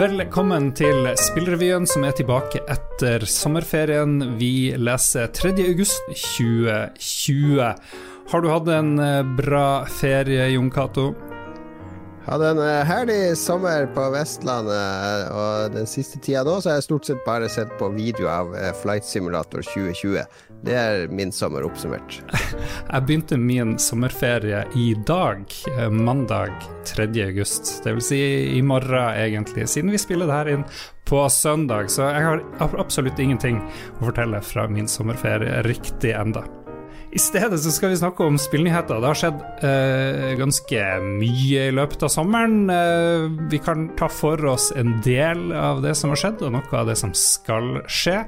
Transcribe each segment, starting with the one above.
Velkommen til Spillrevyen, som er tilbake etter sommerferien. Vi leser 3. august 2020. Har du hatt en eh, bra ferie, Jon Cato? Hadde en eh, herlig sommer på Vestlandet, og den siste tida nå så har jeg stort sett bare sett på video av eh, Flight Simulator 2020. Det er min sommer oppsummert. Jeg begynte min sommerferie i dag, eh, mandag 3. august. Det vil si i morgen, egentlig, siden vi spiller det her inn på søndag. Så jeg har absolutt ingenting å fortelle fra min sommerferie riktig enda. I stedet så skal vi snakke om spillnyheter. Det har skjedd eh, ganske mye i løpet av sommeren. Eh, vi kan ta for oss en del av det som har skjedd, og noe av det som skal skje.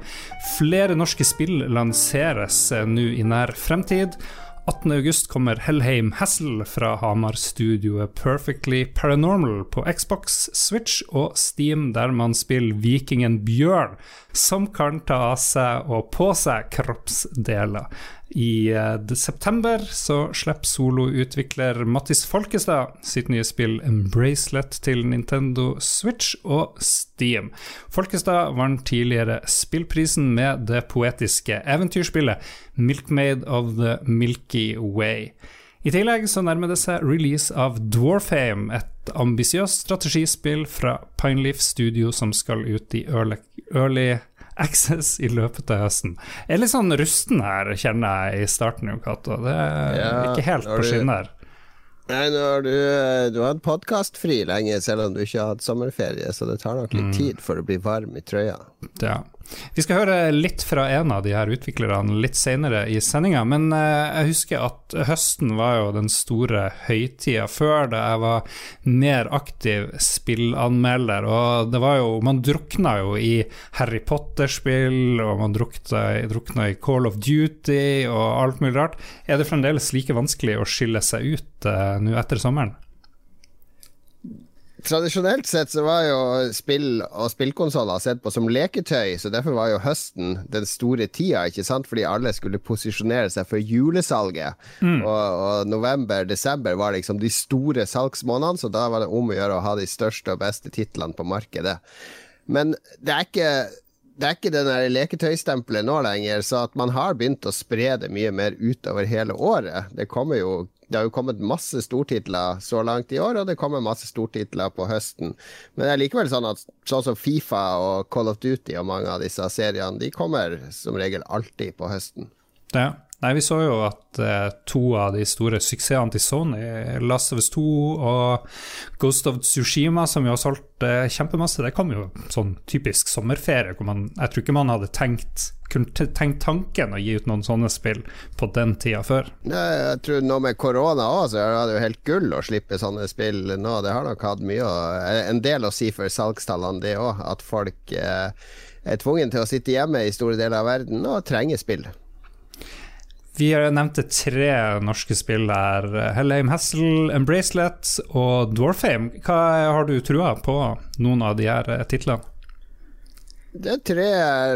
Flere norske spill lanseres eh, nå i nær fremtid. 18.8 kommer Hellheim Hassel fra Hamar-studioet Perfectly Paranormal på Xbox, Switch og Steam, der man spiller vikingen Bjørn, som kan ta av seg og på seg kroppsdeler. I uh, september så slipper soloutvikler Mattis Folkestad sitt nye spill Embracelet til Nintendo Switch og Steam. Folkestad vant tidligere spillprisen med det poetiske eventyrspillet Milkmaid of the Milky Way. I tillegg så nærmer det seg release av Dwarfame, et ambisiøst strategispill fra Pineleaf Studio som skal ut i early, early Access i løpet av høsten. Jeg er litt sånn rusten her, kjenner jeg i starten, jo, Cato. Det er ja, ikke helt på skinner. Nei, nå har du, du har hatt podkastfri lenge, selv om du ikke har hatt sommerferie, så det tar nok litt mm. tid for å bli varm i trøya. Ja. Vi skal høre litt fra en av de her utviklerne litt senere i sendinga, men eh, jeg husker at høsten var jo den store høytida før, da jeg var mer aktiv spillanmelder, og det var jo Man drukna jo i Harry Potter-spill, og man drukna, drukna i Call of Duty og alt mulig rart. Er det fremdeles like vanskelig å skille seg ut uh, nå etter sommeren? Tradisjonelt sett så var jo spill og spillkonsoller sett på som leketøy, så derfor var jo høsten den store tida, ikke sant, fordi alle skulle posisjonere seg for julesalget. Mm. Og, og november-desember var liksom de store salgsmånedene, så da var det om å gjøre å ha de største og beste titlene på markedet. Men det er ikke det er ikke det leketøystempelet nå lenger, så at man har begynt å spre det mye mer utover hele året. Det kommer jo det har jo kommet masse stortitler så langt i år, og det kommer masse stortitler på høsten. Men det er likevel sånn at sånn som Fifa og Call of Duty og mange av disse seriene, de kommer som regel alltid på høsten. Ja. Nei, vi så jo at eh, to av de store suksessene til Sony, Last of Us 2 og Ghost of Tsushima, som jo har solgt eh, kjempemasse, det kom jo sånn typisk sommerferie, hvor man Jeg tror ikke man hadde tenkt tenkt tanken å gi ut noen sånne spill på den tida før. Nei, jeg tror nå med korona òg, så er det jo helt gull å slippe sånne spill nå. Det har nok hatt mye å, en del å si for salgstallene, det òg. At folk eh, er tvungen til å sitte hjemme i store deler av verden og trenger spill. Vi nevnte tre norske spill her. Hellheim Hassel, Embracelet og Dwarfame. Hva har du trua på noen av de her titlene? Det er tre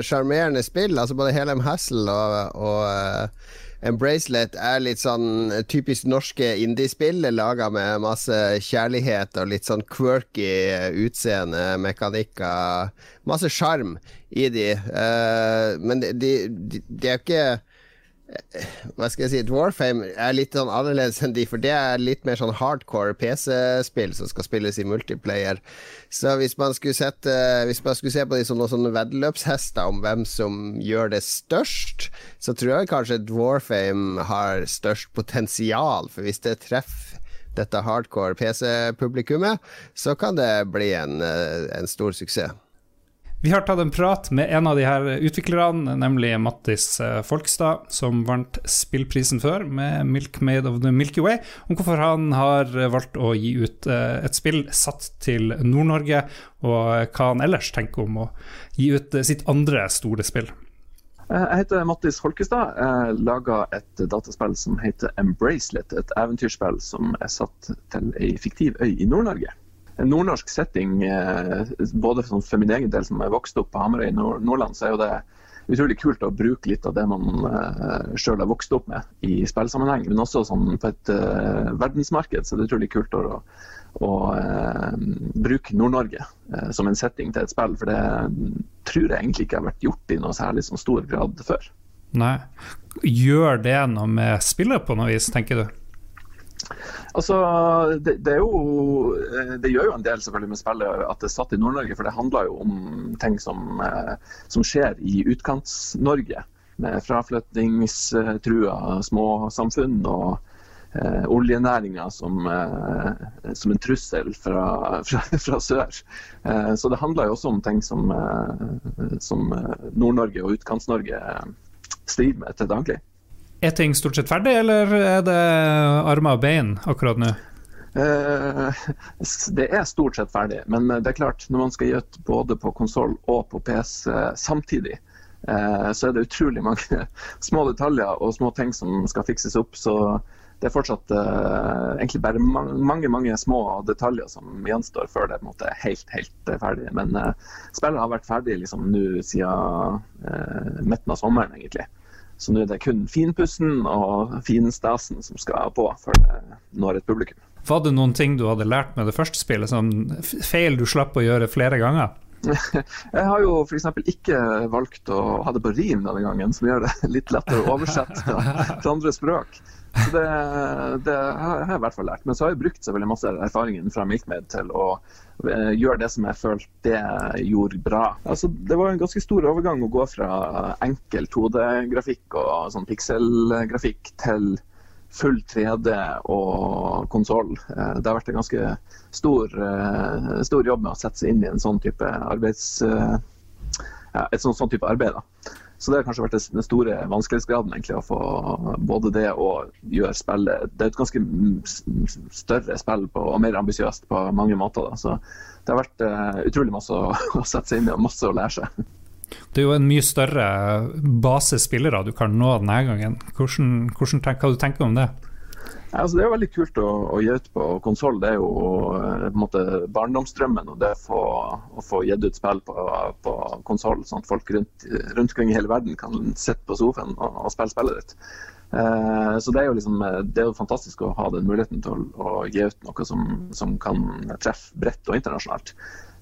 sjarmerende spill. Altså Både Hellheim Hassel og, og uh, Embracelet er litt sånn typisk norske indiespill, laga med masse kjærlighet og litt sånn quirky utseende, mekanikker. Masse sjarm i de. Men de, de, de er ikke hva skal jeg si Dwarfame er litt sånn annerledes enn de, for det er litt mer sånn hardcore PC-spill som skal spilles i multiplayer. Så hvis man skulle, sette, hvis man skulle se på de som noen sånne veddeløpshester om hvem som gjør det størst, så tror jeg kanskje Dwarfame har størst potensial, for hvis det treffer dette hardcore PC-publikummet, så kan det bli en, en stor suksess. Vi har tatt en prat med en av de her utviklerne, nemlig Mattis eh, Folkstad, som vant spillprisen før med 'Milk Made of the Milky Way', om hvorfor han har valgt å gi ut eh, et spill satt til Nord-Norge, og hva han ellers tenker om å gi ut eh, sitt andre store spill. Jeg heter Mattis Folkestad. Jeg laga et dataspill som heter Embracelet. Et eventyrspill som er satt til ei fiktiv øy i Nord-Norge nordnorsk setting, eh, både for, for min egen del som er vokst opp på Hamarøy i Nordland, så er jo det utrolig kult å bruke litt av det man uh, sjøl har vokst opp med i spillsammenheng. Men også sånn, på et uh, verdensmarked så er det utrolig kult å, å eh, bruke Nord-Norge eh, som en setting til et spill. For det tror jeg egentlig ikke har vært gjort i noe særlig sånn stor grad før. Nei. Gjør det noe med spillet på noe vis, tenker du? Altså, det, det, jo, eh, det, gjør jo en del selvfølgelig med spillet at det er satt i Nord-Norge, for det handler jo om ting som, eh, som skjer i Utkants-Norge. Med fraflyttingstrua småsamfunn og eh, oljenæringa som, eh, som, en trussel fra, fra, fra sør. Eh, så det handler jo også om ting som, eh, som Nord-Norge og Utkants-Norge strider med til daglig. Er ting stort sett ferdig, eller er det armer og bein akkurat nå? Eh, det er stort sett ferdig, men det er klart, når man skal gjøte både på konsoll og på PC samtidig, eh, så er det utrolig mange små detaljer og små ting som skal fikses opp. Så det er fortsatt egentlig bare mange, mange, små detaljer som gjenstår før det måte, helt, helt ferdig. Men spillet har vært ferdig liksom, nå siden midten av sommeren, egentlig. Så nå er det kun finpussen og finstasen som skal på før det når et publikum. Var det noen ting du hadde lært med det første spillet, som feil du slapp å gjøre flere ganger? Jeg har jo f.eks. ikke valgt å ha det på rim denne gangen, som gjør det litt lettere å oversette til andre språk. Så det, det, har jeg i hvert fall lært. Men så har jeg brukt selvfølgelig masse erfaringen fra Milkmaid til å uh, gjøre det som jeg følte det gjorde bra. Altså, det var en ganske stor overgang å gå fra enkel 2D-grafikk og sånn pikselgrafikk til full 3D og konsoll. Uh, det har vært en ganske stor, uh, stor, jobb med å sette seg inn i en sånn type arbeids... Ja, et sånn, sånn type arbeid. da. Så det har kanskje vært den store vanskelighetsgraden, egentlig, å få både det og gjøre spillet Det er et ganske større spill på, og mer ambisiøst på mange måter. Da. Så det har vært utrolig masse å, å, sette seg inn i og masse å lære seg. Det er jo en mye større base spillere du kan nå denne gangen. Hvordan, hvordan tenk, hva du tenker du om det? Altså det er jo veldig kult å, å gi ut på konsoll. Det er jo eh, på en måte barndomsdrømmen. og det å få, å få gitt ut spill på, på konsoll, sånn at folk rundt, rundt omkring i hele verden kan sitte på sofaen og, og spille spillet ditt. Eh, så det er, jo liksom, det er jo fantastisk å ha den muligheten til å, å gi ut noe som, som kan treffe bredt og internasjonalt.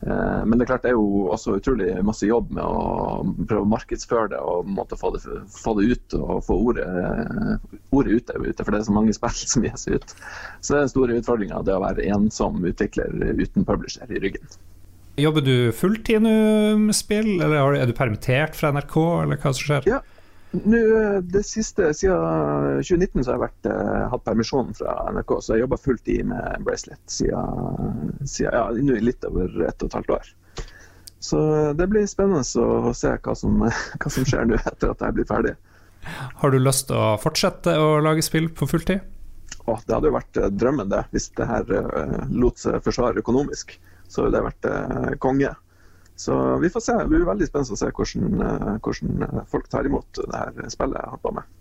Eh, men det er klart det er jo også utrolig masse jobb med å prøve å markedsføre det og måtte få det, få det ut og få ordet, ordet ute, for det er så mange spill som gis ut. Så det er den store utfordringa, det å være ensom utvikler uten publisher i ryggen. Jobber du fulltid nå med spill, eller er du permittert fra NRK, eller hva som skjer? Ja, nå, det siste, Siden 2019 så har jeg vært, uh, hatt permisjon fra NRK, så jeg jobba fulltid med Bracelet siden, siden ja, nå litt over ett og et halvt år. Så det blir spennende å se hva som, hva som skjer nå etter at jeg blir ferdig. Har du lyst til å fortsette å lage spill på fulltid? Å, det hadde jo vært eh, drømmen, det. Hvis det her lot seg forsvare økonomisk, så ville det vært konge. Så vi får se. Det blir veldig spennende å se hvordan, eh, hvordan folk tar imot det her spillet jeg har på med.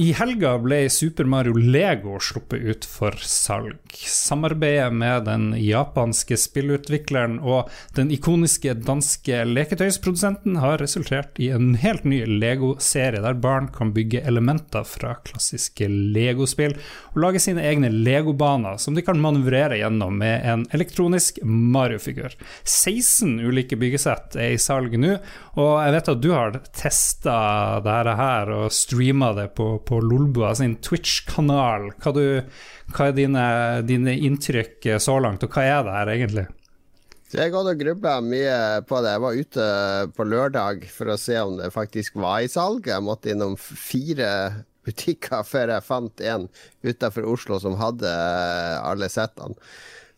I helga ble Super Mario Lego sluppet ut for salg. Samarbeidet med den japanske spillutvikleren og den ikoniske danske leketøysprodusenten har resultert i en helt ny Lego-serie der barn kan bygge elementer fra klassiske Lego-spill og lage sine egne Lego-baner som de kan manøvrere gjennom med en elektronisk Mario-figur. 16 ulike byggesett er i salg nå, og jeg vet at du har testa dette her og streama det på på Lolbua sin Twitch-kanal. Hva, hva, er dine, dine, inntrykk så langt, og hva er det her egentlig? Jeg har gått og grubla mye på det. Jeg var ute på lørdag for å se om det faktisk var i salg. Jeg måtte innom fire butikker før jeg fant en utafor Oslo som hadde alle settene.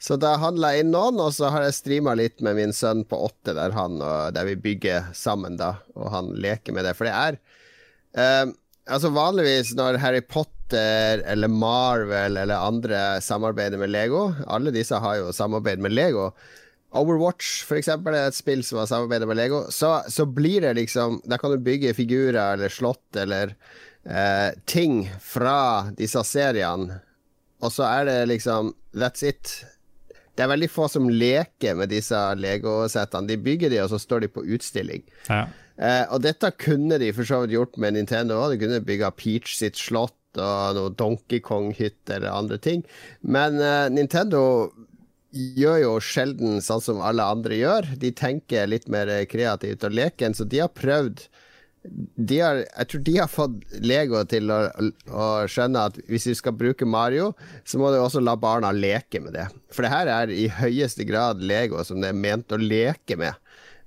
Så da handla jeg inn noen, og så har jeg streama litt med min sønn på åtte, der, han, der vi bygger sammen, da, og han leker med det. For det er uh, Altså Vanligvis når Harry Potter eller Marvel eller andre samarbeider med Lego Alle disse har jo samarbeid med Lego. Overwatch for eksempel, er et spill som har samarbeidet med Lego. Så, så, blir det liksom Da kan du bygge figurer eller slott eller eh, ting fra disse seriene, og så er det liksom That's it. Det er veldig få som leker med disse Lego-settene. De bygger de, og så står de på utstilling. Ja. Eh, og dette kunne de for så vidt gjort med Nintendo òg. De kunne bygga Peach sitt slott og noe Donkey Kong-hytte eller andre ting. Men eh, Nintendo gjør jo sjelden sånn som alle andre gjør. De tenker litt mer kreativt og leken, så de har prøvd de har, jeg tror de har fått Lego til å, å, skjønne at hvis vi skal bruke Mario, så må du også la barna leke med det. For det her er i høyeste grad Lego som det er ment å leke med.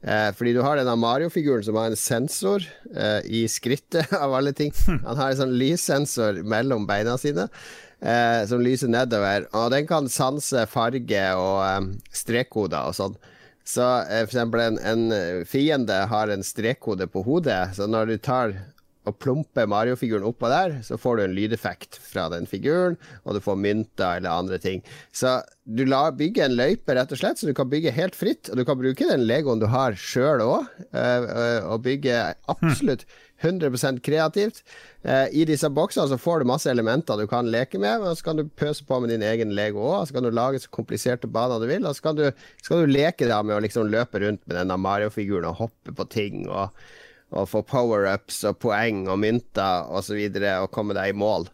Eh, fordi du har denne Mario-figuren som har en sensor eh, i skrittet, av alle ting. Han har en sånn lyssensor mellom beina sine. Eh, som lyser nedover, og den kan sanse farge og eh, strekkoder og sånn. Så eh, for eksempel en, en fiende har en strekkode på hodet, så når du tar og plumper Mario-figuren oppå der, så får du en lydeffekt fra den figuren, og du får mynter eller andre ting. Så du lar bygge en løype, rett og slett, så du kan bygge helt fritt. Og du kan bruke den legoen du har sjøl òg, og bygge absolutt 100% kreativt. Eh, I disse boksene så får du masse elementer du kan leke med, og så kan du pøse på med din egen Lego òg. Så kan du lage så kompliserte baner du vil, og så kan du, så kan du leke da med å liksom løpe rundt med denne Mario-figuren og hoppe på ting. og, og få power-ups og poeng og mynter osv. Og, så videre, og komme deg i mål.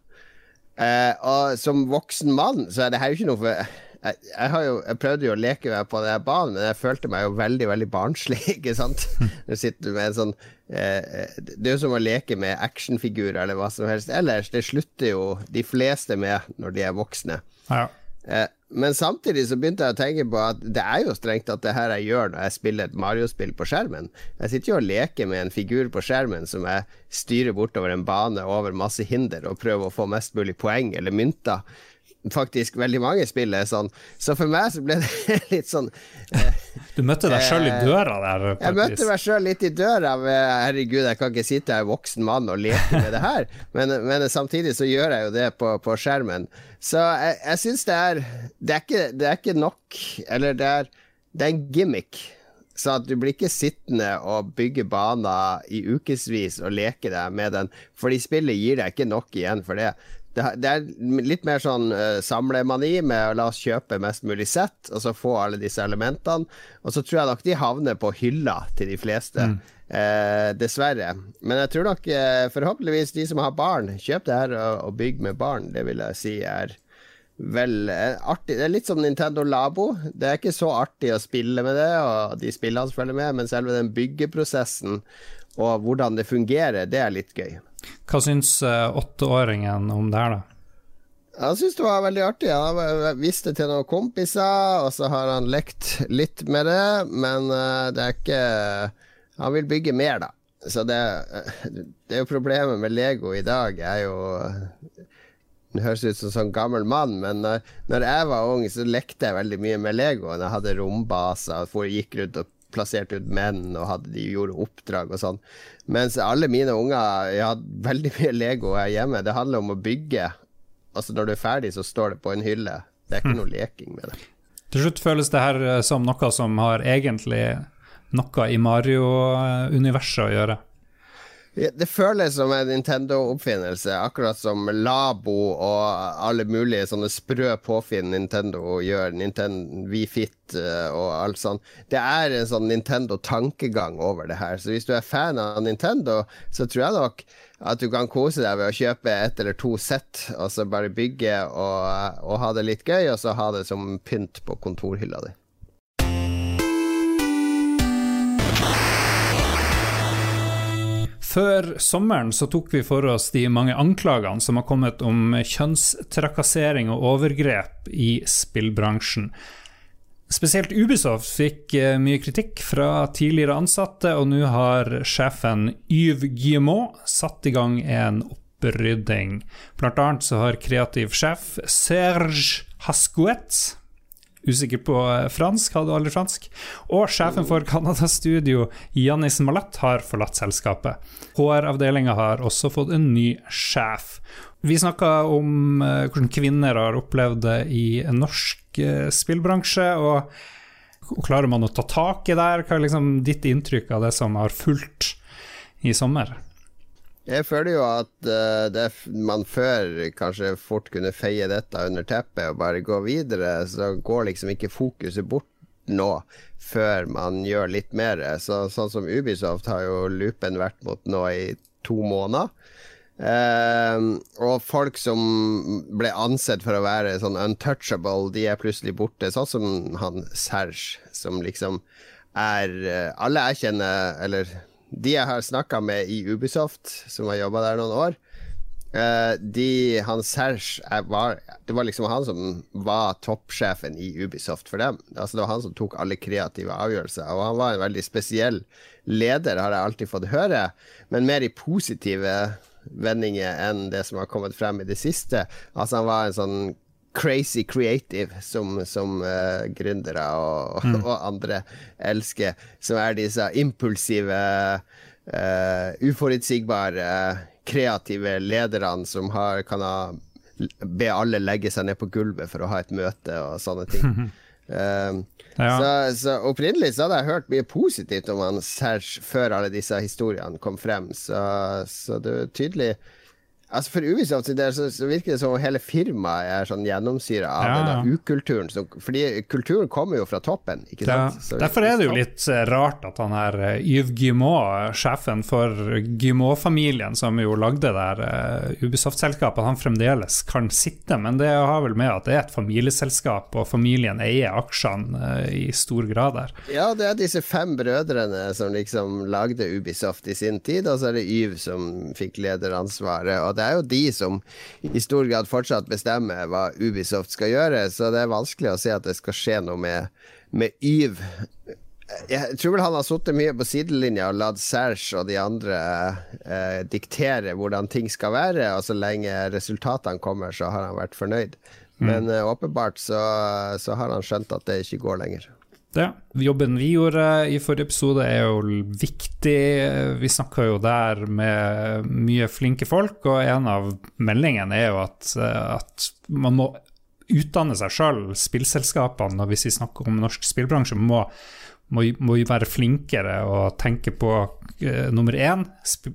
Eh, og som voksen mann så er det her jo ikke noe for jeg, jeg, jo, jeg, prøvde jo å leke meg på den banen, men jeg følte meg jo veldig veldig barnslig. ikke sant? Du sitter med en sånn eh, Det er jo som å leke med actionfigurer eller hva som helst ellers. Det slutter jo de fleste med når de er voksne. Ja. Eh, men samtidig så begynte jeg å tenke på at det er jo strengt at det her jeg gjør når jeg spiller et Mario-spill på skjermen. Jeg sitter jo og leker med en figur på skjermen som jeg styrer bortover en bane over masse hinder og prøver å få mest mulig poeng eller mynter faktisk veldig mange spill er sånn. Så for meg så ble det litt sånn eh, Du møtte deg sjøl i døra der? Jeg møtte meg sjøl litt i døra. Med, herregud, jeg kan ikke sitte her voksen mann og leke med det her. Men, men, samtidig så gjør jeg jo det på, på skjermen. Så jeg, jeg syns det er det er, ikke, det er ikke nok Eller det er, det er en gimmick. Så at du blir ikke sittende og bygge baner i ukevis og leke deg med den, fordi spillet gir deg ikke nok igjen for det det, det, er litt mer sånn uh, samlemani med å la oss kjøpe mest mulig sett, og så få alle disse elementene. Og så tror jeg nok de havner på hylla til de fleste. Mm. Uh, dessverre. Men jeg tror nok uh, forhåpentligvis de som har barn, kjøp det her og, og bygg med barn. Det vil jeg si er vel artig. Det er litt som Nintendo Labo. Det er ikke så artig å spille med det, og de spillene som følger med, men selve den byggeprosessen og hvordan det fungerer, det er litt gøy. Hva syns uh, åtteåringen om det her, da? Han syns det var veldig artig. Han visste til noen kompiser, og så har han lekt litt med det, men uh, det er ikke Han vil bygge mer, da. Så det, det er jo problemet med Lego i dag, er jo det høres ut som en sånn gammel mann, men når, jeg var ung, så lekte jeg veldig mye med Lego. Når jeg hadde rombaser og gikk rundt og plasserte ut menn, og hadde, de gjorde oppdrag og sånn. Mens alle mine unger Jeg har veldig mye Lego her hjemme. Det handler om å bygge. Altså Når du er ferdig, så står det på en hylle. Det er ikke hm. noe leking med det. Til slutt føles det her eh, som noe som har egentlig noe i Mario-universet å gjøre. Det føles som en Nintendo-oppfinnelse, akkurat som Labo og alle mulige sånne sprø påfinn Nintendo gjør. Nintendo WeFit eh, og alt sånt. Det er en sånn Nintendo-tankegang over det her. Så hvis du er fan av Nintendo, så tror jeg nok at du kan kose deg ved å kjøpe ett eller to sett, og så bare bygge og, og ha det litt gøy, og så ha det som pynt på kontorhylla di. Før sommeren så tok vi for oss de mange anklagene som har kommet om kjønnstrakassering og overgrep i spillbransjen. Spesielt Ubisoft fikk eh, mye kritikk fra tidligere ansatte, og nå har sjefen Yves Guillemot satt i gang en opprydding. Blant annet så har kreativ sjef Serge Hascouet usikker på eh, fransk, hadde aldri fransk. Og sjefen for Canada-studio, Janis Malat, har forlatt selskapet. HR-avdelinga har også fått en ny sjef. Vi snakka om uh, hvordan kvinner har opplevd det i en norsk uh, spillbransje. og Klarer man å ta tak i det? Hva er liksom ditt inntrykk av det som har fulgt i sommer? Jeg føler jo at uh, man før kanskje fort kunne feie dette under teppet og bare gå videre, så går liksom ikke fokuset bort nå før man gjør litt mer. Så, sånn som Ubisoft har jo loopen vært mot nå i to måneder. Uh, og folk som ble ansett for å være sånn untouchable, de er plutselig borte. Sånn som han Serge, som liksom er uh, Alle jeg kjenner, eller de jeg har snakka med i Ubisoft, som har jobba der noen år, uh, de, han Serge var, Det var liksom han som var toppsjefen i Ubisoft for dem. Altså Det var han som tok alle kreative avgjørelser, og han var en veldig spesiell leder, har jeg alltid fått høre, men mer i positive vendinger enn det som har kommet frem i det siste. Altså Han var en sånn crazy creative som, som uh, gründere og, mm. og, andre elsker. Som er disse impulsive, uh, uforutsigbare, kreative lederne som har, kan ha be alle legge seg ned på gulvet for å ha et møte og sånne ting. Uh, ja. så, så, opprinnelig så hadde jeg hørt mye positivt om han Serge før alle disse historiene kom frem, så, så det er tydelig Altså For Ubisoft så, så, virker det som om hele firmaet er sånn gjennomsyra av ja. denne ukulturen. Så, fordi kulturen kommer jo fra toppen. Ikke sant? Ja. Derfor er det jo litt eh, rart at han her eh, Yves Guimot, sjefen for Guimot-familien, som jo lagde der uh, Ubisoft-selskapet, han fremdeles kan sitte. Men det har vel med at det er et familieselskap, og familien eier aksjene uh, i stor grad der. Ja, det er disse fem brødrene som liksom lagde Ubisoft i sin tid, og så er det Yves som fikk lederansvaret. og det det er jo de som i stor grad fortsatt bestemmer hva Ubisoft skal gjøre, så det er vanskelig å se at det skal skje noe med, med Yv. Jeg tror vel han har sittet mye på sidelinja og latt Serge og de andre eh, diktere hvordan ting skal være, og så lenge resultatene kommer, så har han vært fornøyd. Mm. Men mm. åpenbart så, så har han skjønt at det ikke går lenger. Ja, jobben vi gjorde i forrige episode er jo viktig. Vi snakka jo der med mye flinke folk, og en av meldingene er jo at, at man må utdanne seg sjøl. Spillselskapene, hvis vi snakker om norsk spillbransje, må, må, må være flinkere og tenke på uh, nummer én,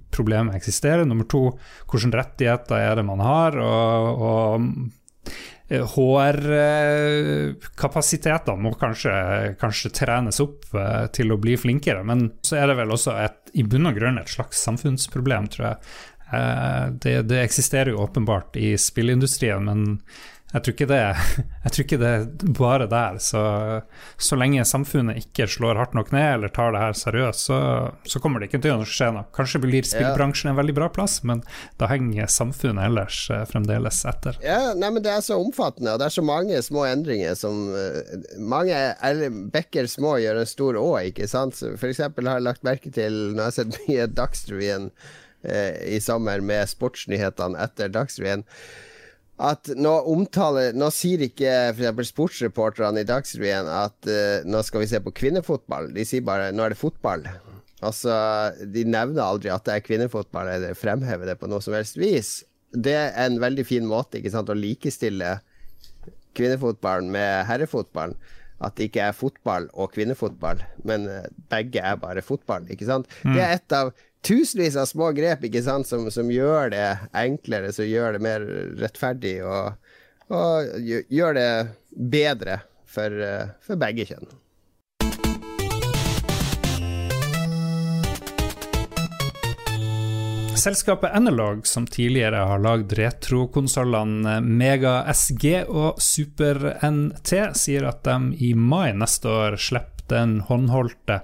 problemet eksisterer. Nummer to, hvilke rettigheter er det man har. og, og HR-kapasitetene eh, må kanskje, kanskje, trenes opp eh, til å bli flinkere, men så er det vel også et, i bunn og grunn et slags samfunnsproblem, tror jeg. Eh, det, det eksisterer jo åpenbart i spillindustrien, men jeg tror ikke det, tror ikke det er bare der. Så, så lenge samfunnet ikke slår hardt nok ned eller tar det her seriøst, så, så kommer det ikke til å skje noe. Kanskje blir spillbransjen en veldig bra plass, men da henger samfunnet ellers eh, fremdeles etter. Ja, nei, men Det er så omfattende, og det er så mange små endringer som eh, Mange bekker små gjør en stor å, ikke sant. Eksempel har jeg lagt merke til, når jeg har sett mye Dagsrevyen eh, i sommer med sportsnyhetene etter Dagsrevyen at nå omtaler Nå sier ikke f.eks. sportsreporterne i Dagsrevyen at uh, nå skal vi se på kvinnefotball. De sier bare nå er det fotball. Altså, De nevner aldri at det er kvinnefotball, eller fremhever det på noe som helst vis. Det er en veldig fin måte ikke sant, å likestille kvinnefotballen med herrefotballen. At det ikke er fotball og kvinnefotball, men eh, begge er bare fotball. ikke sant? Mm. Det er et av tusenvis av små grep ikke sant, som, som, gjør det enklere, som gjør det mer rettferdig, og, og gjør det bedre for, for begge kjønn. Selskapet Analog, som tidligere har lagd retrokonsollene Mega SG og Super NT, sier at de i mai neste år slipper den håndholdte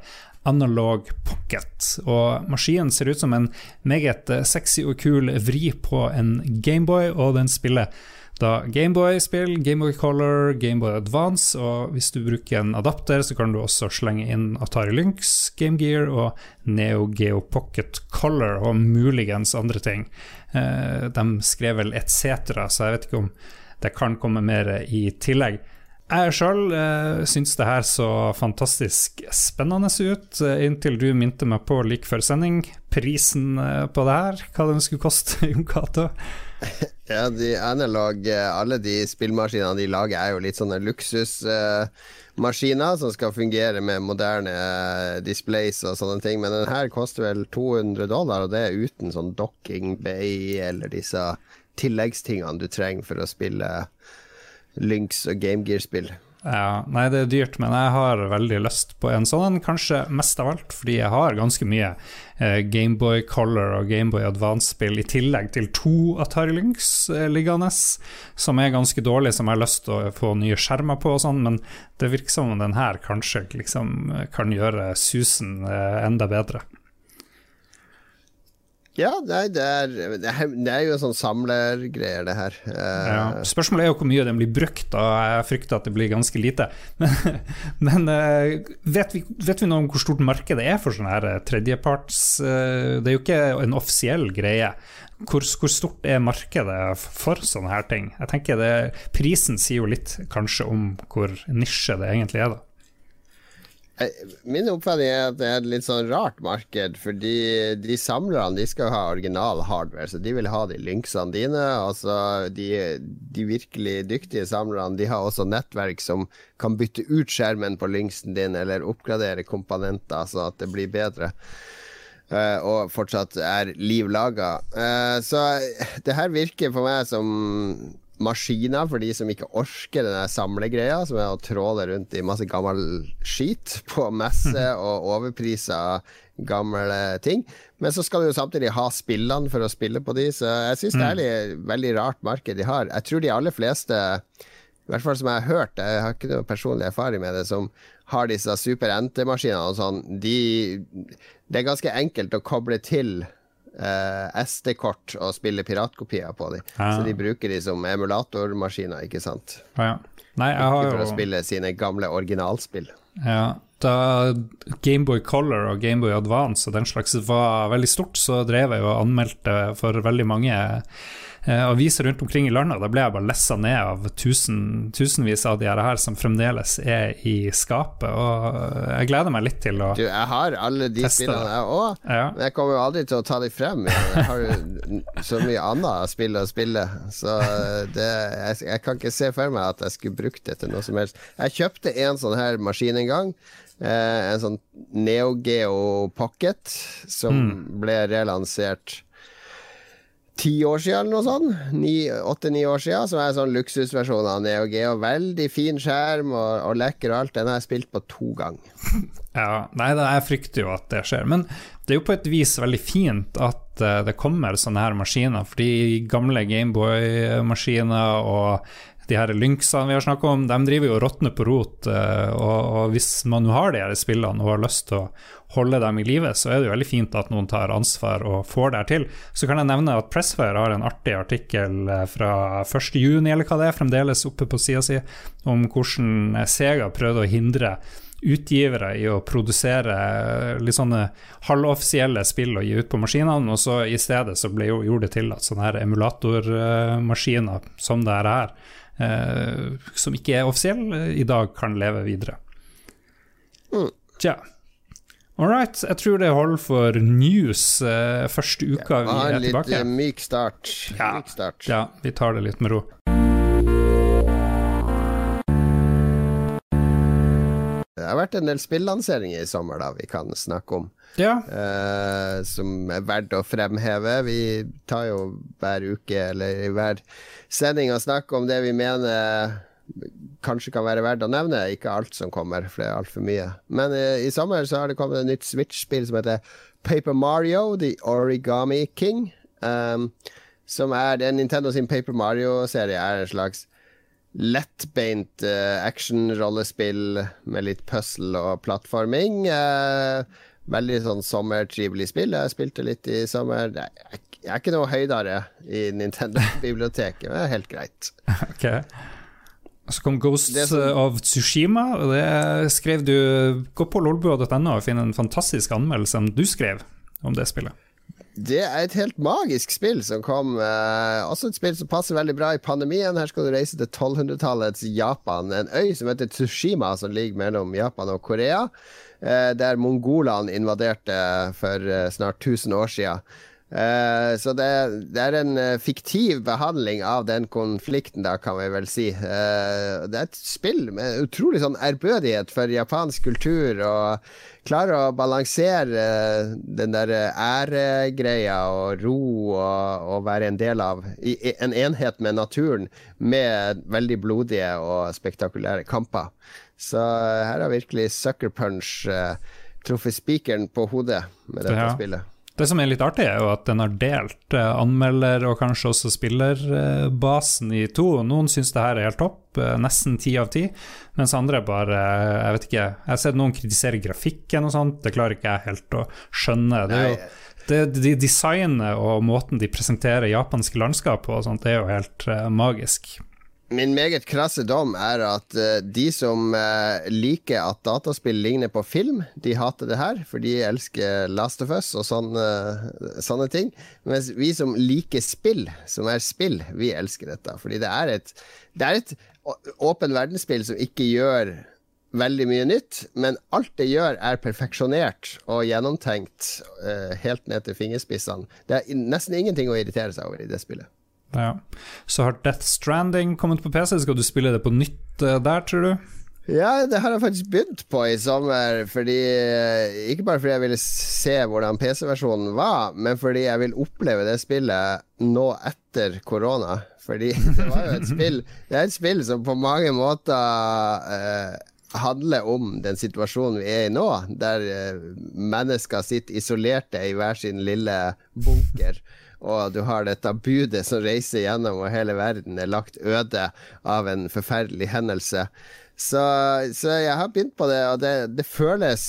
Analog Pocket. Og maskinen ser ut som en meget sexy og kul vri på en Gameboy, og den spiller da Gameboy-spill, Gameboy Color, Gameboy Advance, og hvis du bruker en adapter, så kan du også slenge inn Atari Lynx, Game Gear og Neo Geo Pocket Color, og muligens andre ting. Eh, de skrev vel et cetera, så jeg vet ikke om det kan komme mer i tillegg. Jeg sjøl eh, syns det her så fantastisk spennende ut, uh, inntil du minte meg på like før sending prisen uh, på det her, hva den skulle koste, Jon Cato. Ja, de analog, alle de spillmaskinene de lager, er jo litt sånne luksusmaskiner som skal fungere med moderne displays og sånne ting, men den her koster vel 200 dollar, og det er uten sånn docking bay eller disse tilleggstingene du trenger for å spille Lynx og Game Gear-spill. Ja, nei, det er dyrt, men jeg har veldig lyst på en sånn, kanskje mest av alt fordi jeg har ganske mye eh, Gameboy Color og Gameboy Advance-spill i tillegg til to Atari Lynx eh, liggende, som er ganske dårlige, som jeg har lyst til å få nye skjermer på og sånn, men det virker som om den her kanskje liksom kan gjøre susen eh, enda bedre. Ja, nei, det, er, det, er, det er jo sånn samlergreier, det her. Uh, ja. Spørsmålet er jo hvor mye den blir brukt, og jeg frykter at det blir ganske lite. Men, men uh, vet, vi, vet, vi, noe om hvor stort markedet er for sånne her eh, tredjeparts uh, Det er jo ikke en offisiell greie. Hvor, hvor, stort er markedet for sånne her ting? Jeg tenker det, Prisen sier jo litt kanskje om hvor nisje det egentlig er, da. Min oppfatning er at det er et litt sånn rart marked, fordi de samlerne de skal ha original hardware, så de vil ha de lynxene dine. Altså, de, de virkelig dyktige samlerne De har også nettverk som kan bytte ut skjermen på lynxen din, eller oppgradere komponenter så at det blir bedre. Uh, og fortsatt er liv laga. Uh, så det her virker for meg som maskiner for de som ikke orker denne samlegreia, som er å tråle rundt i masse gammel skit på messe og overprisa gamle ting. Men så skal du jo samtidig ha spillene for å spille på de, så jeg syns det er et mm. veldig rart marked de har. Jeg tror de aller fleste, i hvert fall som jeg har hørt, jeg har ikke noe personlig erfaring med det, som har disse super NT-maskinene og sånn, de Det er ganske enkelt å koble til uh, SD-kort og spiller piratkopier på dem. Ja. Så de bruker de som emulatormaskiner, ikke sant. Ja. Nei, jeg har jo... For å spille sine gamle originalspill. Ja, da Gameboy Color og Gameboy Advance og den slags var veldig stort, så drev jeg og anmeldte for veldig mange aviser rundt omkring i landet. Da ble jeg bare lessa ned av tusen, tusenvis av de her som fremdeles er i skapet. Og jeg gleder meg litt til å du, Jeg har alle de spillene, jeg òg, ja. men jeg kommer jo aldri til å ta de frem. Jeg har jo så mye annet spill å spille, så det, jeg, jeg kan ikke se for meg at jeg skulle brukt det til noe som helst. Jeg kjøpte en sånn her maskin en gang. Eh, en sånn Neo Geo Pocket som mm. ble relansert ti år siden eller noe sånt. Åtte-ni år siden. Som er en sånn luksusversjon av Neo Geo. Veldig fin skjerm og, og lekker og alt. Den har jeg spilt på to ganger. Ja, nei, jeg frykter jo at det skjer. Men det er jo på et vis veldig fint at uh, det kommer sånne her maskiner. Fordi gamle Gameboy-maskiner og de her lynxene vi har snakka om, de driver jo og råtner på rot. Eh, og, og hvis man har de her spillene og har lyst til å holde dem i live, så er det jo veldig fint at noen tar ansvar og får det her til. Så kan jeg nevne at Pressfire har en artig artikkel eh, fra 1.6, eller hva det er, fremdeles oppe på sida si, om hvordan Sega prøvde å hindre utgivere i å produsere eh, litt sånne halvoffisielle spill og gi ut på maskinene, og så i stedet så ble jo, gjorde det til at sånne her emulatormaskiner som det her som ikke er offisiell, eh, i dag kan leve videre. Mm. Tja. All right, jeg tror det holder for news uh, første uka ja, vi er tilbake. En litt myk start. Ja, myk start. ja, vi tar det litt med ro. Det har vært en del spillanseringer i sommer da vi kan snakke om. Ja. Uh, som er verdt å fremheve. Vi tar jo hver uke eller i hver sending og snakker om det vi mener kanskje kan være verdt å nevne. Ikke alt som kommer, for det er altfor mye. Men uh, i sommer så har det kommet et nytt Switch-spill som heter Paper Mario, The Origami King. Um, som er Nintendo sin Paper Mario-serie er en slags lettbeint uh, action-rollespill med litt puzzle og plattforming. Uh, veldig sånn sommertrivelig spill. Jeg spilte litt i sommer. Jeg er ikke noe høydere i Nintendo-biblioteket, men det er helt greit. Ok Så kom Ghost som... of Tsushima, og det skrev du Gå på lolbua.no og finn en fantastisk anmeldelse du skrev om det spillet. Det er et helt magisk spill som kom. Eh, også et spill som passer veldig bra i pandemien. Her skal du reise til 1200-tallets Japan. En øy som heter Tsushima, som ligger mellom Japan og Korea. Eh, der mongolene invaderte for eh, snart 1000 år siden. Uh, så det, det, er en uh, fiktiv behandling av den konflikten, da, kan vi vel si. Uh, det er et spill med utrolig sånn ærbødighet for japansk kultur, og klarer å balansere den der æregreia og ro og, og, være en del av i, en enhet med naturen, med veldig blodige og spektakulære kamper. Så her har virkelig Sucker Punch truffet spikeren på hodet med dette ja. spillet. Det som er litt artig, er jo at den har delt eh, anmelder- og kanskje også spillerbasen i to. Noen syns det her er helt topp, eh, nesten ti av ti, mens andre bare eh, Jeg vet ikke. Jeg har sett noen kritisere grafikken og sånt, det klarer ikke jeg helt å skjønne. Det er jo det, de designet og måten de presenterer japanske landskap på, og sånt, det er jo helt magisk. Min meget krasse dom er at uh, de som uh, liker at dataspill ligner på film, de hater det her, for de elsker Last of Us og sånne, sånne ting. Mens vi som liker spill, som er spill, vi elsker dette. Fordi det er et, det er et åpen verdensspill som ikke gjør veldig mye nytt, men alt det gjør, er perfeksjonert og gjennomtenkt helt ned til fingerspissene. Det er nesten ingenting å irritere seg over i det spillet. Ja. Så har Death Stranding kommet på PC. Skal du spille det på nytt uh, der, tror du? Ja, det har jeg faktisk begynt på i sommer. Fordi, eh, ikke bare fordi jeg ville se hvordan PC-versjonen var, men fordi jeg vil oppleve det spillet nå etter korona. Fordi det var jo et spill Det er et spill som på mange måter eh, handler om den situasjonen vi er i nå, der eh, mennesker sitter isolerte i hver sin lille bunker og du har dette budet som reiser gjennom, og hele verden er lagt øde av en forferdelig hendelse. Så, så jeg har begynt på det, og det, det føles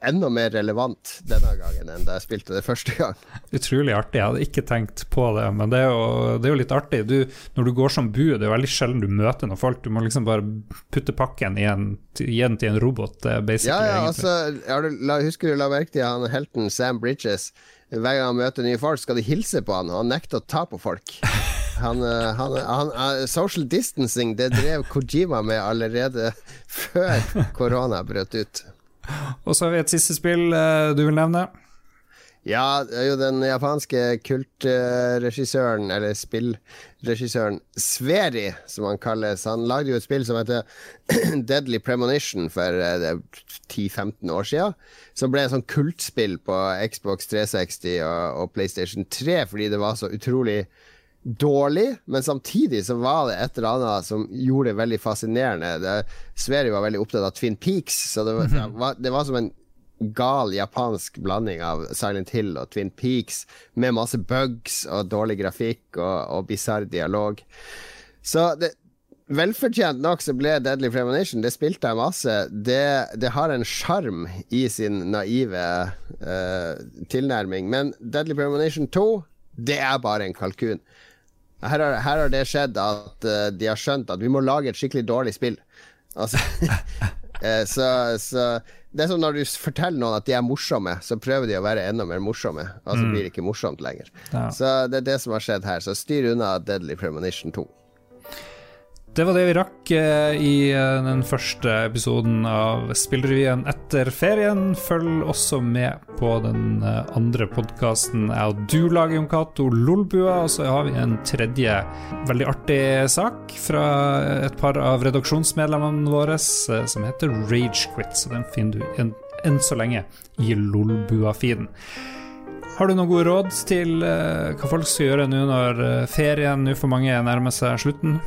enda mer relevant denne gangen enn da jeg spilte det første gang. Utrolig artig. Jeg hadde ikke tenkt på det, men det er jo, det er jo litt artig. Du, når du går som bud, det er veldig sjelden du møter noen folk. Du må liksom bare putte pakken i en, gi den til en robot, basically. Ja, ja, altså, du, husker du la merke til han helten Sam Bridges? Hver gang han møter nye folk, skal de hilse på han, og han nekter å ta på folk. Han, eh, han, han, eh, social distancing det drev Kojima med allerede før korona brøt ut. Og så har vi et siste spill uh, du vil nevne. Ja, det er jo den japanske kultregissøren, eller spillregissøren, Sveri, som han kalles. Han lagde jo et spill som heter Deadly Premonition for 10-15 år siden. Som ble et sånn kultspill på Xbox 360 og, og PlayStation 3 fordi det var så utrolig dårlig, men samtidig så var det et eller annet som gjorde det veldig fascinerende. Det, Sveri var veldig opptatt av Twin Peaks, så det var, det var, det var som en gal japansk blanding av Silent Hill og Twin Peaks, med masse bugs og dårlig grafikk og, og bisarr dialog. Så det, Velfortjent nok så ble Deadly Premonition Det spilte jeg masse. Det, det har en sjarm i sin naive uh, tilnærming. Men Deadly Premonition 2, det er bare en kalkun. Her har, her har det skjedd at uh, de har skjønt at vi må lage et skikkelig dårlig spill. Altså uh, så, så det er sånn når du forteller noen at de er morsomme, så prøver de å være enda mer morsomme. Og så mm. blir det ikke morsomt lenger. Ja. Så det er det som har skjedd her. Så styr unna Deadly Premonition 2. Det var det vi rakk eh, i eh, den første episoden av Spillrevyen etter ferien. Følg også med på den eh, andre podkasten jeg og du lager om Cato Lolbua. Og så har vi en tredje veldig artig sak fra et par av redaksjonsmedlemmene våre som heter Ragequit. Så den finner du enn en så lenge i Lolbua-feeden. Har du noen gode råd til hva folk skal gjøre nå når ferien nå for mange nærmer seg slutten?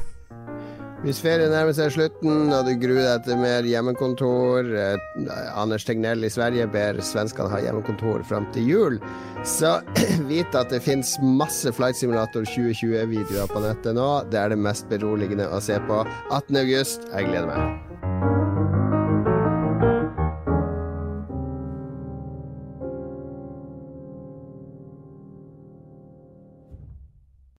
Hvis ferien nærmer seg slutten og du gruer deg til mer hjemmekontor eh, Anders Tegnell i Sverige ber svenskene ha hjemmekontor fram til jul. Så vit at det fins masse Flight Simulator 2020-videoer på nettet nå. Det er det mest beroligende å se på. 18. august. Jeg gleder meg.